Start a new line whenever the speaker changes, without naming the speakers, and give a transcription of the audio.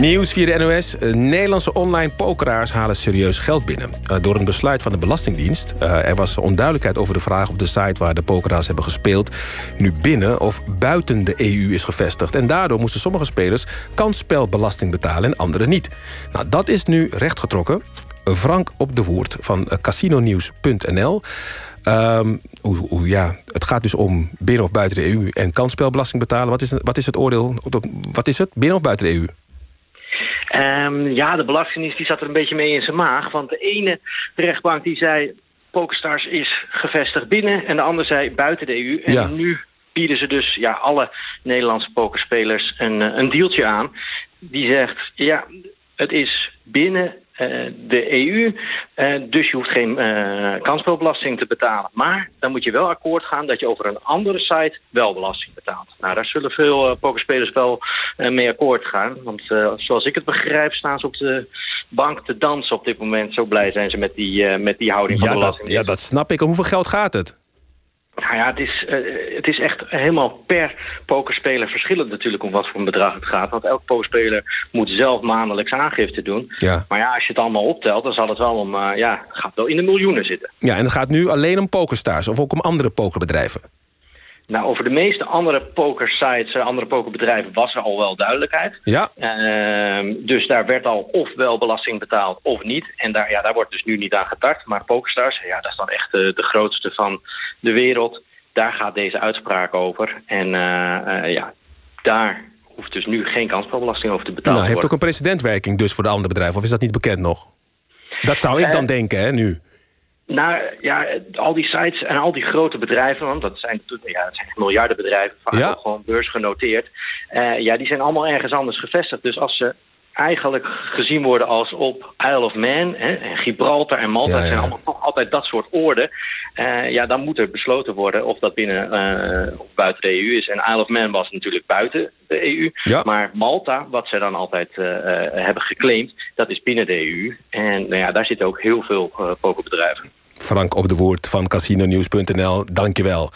Nieuws via de NOS. Eh, Nederlandse online pokeraars halen serieus geld binnen. Uh, door een besluit van de Belastingdienst. Uh, er was onduidelijkheid over de vraag of de site waar de pokeraars hebben gespeeld... nu binnen of buiten de EU is gevestigd. En daardoor moesten sommige spelers kansspelbelasting betalen en anderen niet. Nou, dat is nu rechtgetrokken. Frank op de Woert van casinonieuws.nl. Um, hoe, ja, het gaat dus om binnen of buiten de EU en kansspelbelasting betalen. Wat is, wat is het oordeel? Wat is het? Binnen of buiten de EU?
Um, ja, de Belastingdienst die zat er een beetje mee in zijn maag. Want de ene rechtbank die zei... PokerStars is gevestigd binnen en de andere zei buiten de EU. En
Ja.
nu bieden ze dus ja, alle Nederlandse pokerspelers een, eh, een dealtje aan. Die zegt, ja, het is binnen de EU, eh, dus je hoeft geen eh, kansspelbelasting te betalen. Maar dan moet je wel akkoord gaan dat je over een andere site wel belasting betaalt. Nou, daar zullen veel eh, pokerspelers wel eh, mee akkoord gaan. Want eh, zoals ik het begrijp, staan ze op de bank te dansen op dit moment. Zo blij zijn ze met die, eh, met die houding van de
dat,
belasting.
ja, dat snap ik. Om hoeveel geld gaat het?
Nou ja, het is, eh, het is echt helemaal per pokerspeler verschillend natuurlijk om wat voor een bedrag het gaat. Want elke pokerspeler moet zelf maandelijks aangifte doen.
Ja.
Maar ja, als je het allemaal optelt, dan zal het wel om, eh, ja, gaat wel in de miljoenen zitten.
Ja, en het gaat nu alleen om pokerstars of ook om andere pokerbedrijven.
Nou, over de meeste andere pokersites, eh, andere pokerbedrijven was er al wel duidelijkheid.
Ja,
Ehm, dus daar werd al ofwel belasting betaald of niet. En daar, ja, daar wordt dus nu niet aan getart. Maar PokerStars, ja, dat is dan echt eh, de grootste van de wereld. Daar gaat deze uitspraak over. En eh, ja, daar hoeft dus nu geen kansspelbelasting over te betalen
nou, heeft ook een precedentwerking dus voor de andere bedrijven. Of is dat niet bekend nog? Dat zou ik dan denken, hè, nu.
Nou ja, al die sites en al die grote bedrijven, want dat zijn, ja, dat zijn miljarden bedrijven, vaak
Ja.
gewoon beursgenoteerd. eh, ja, die zijn allemaal ergens anders gevestigd. Dus als ze eigenlijk gezien worden als op Isle of Man hè, en Gibraltar en Malta,
Ja,
zijn allemaal toch altijd dat soort oorden. eh, ja, dan moet er besloten worden of dat binnen eh, of buiten de EU is. En Isle of Man was natuurlijk buiten de EU.
Ja.
Maar Malta, wat zij dan altijd eh, hebben geclaimd, dat is binnen de EU. En nou ja, daar zitten ook heel veel eh, pokerbedrijven.
Frank op de Woert van casinonieuws.nl. Dank je wel.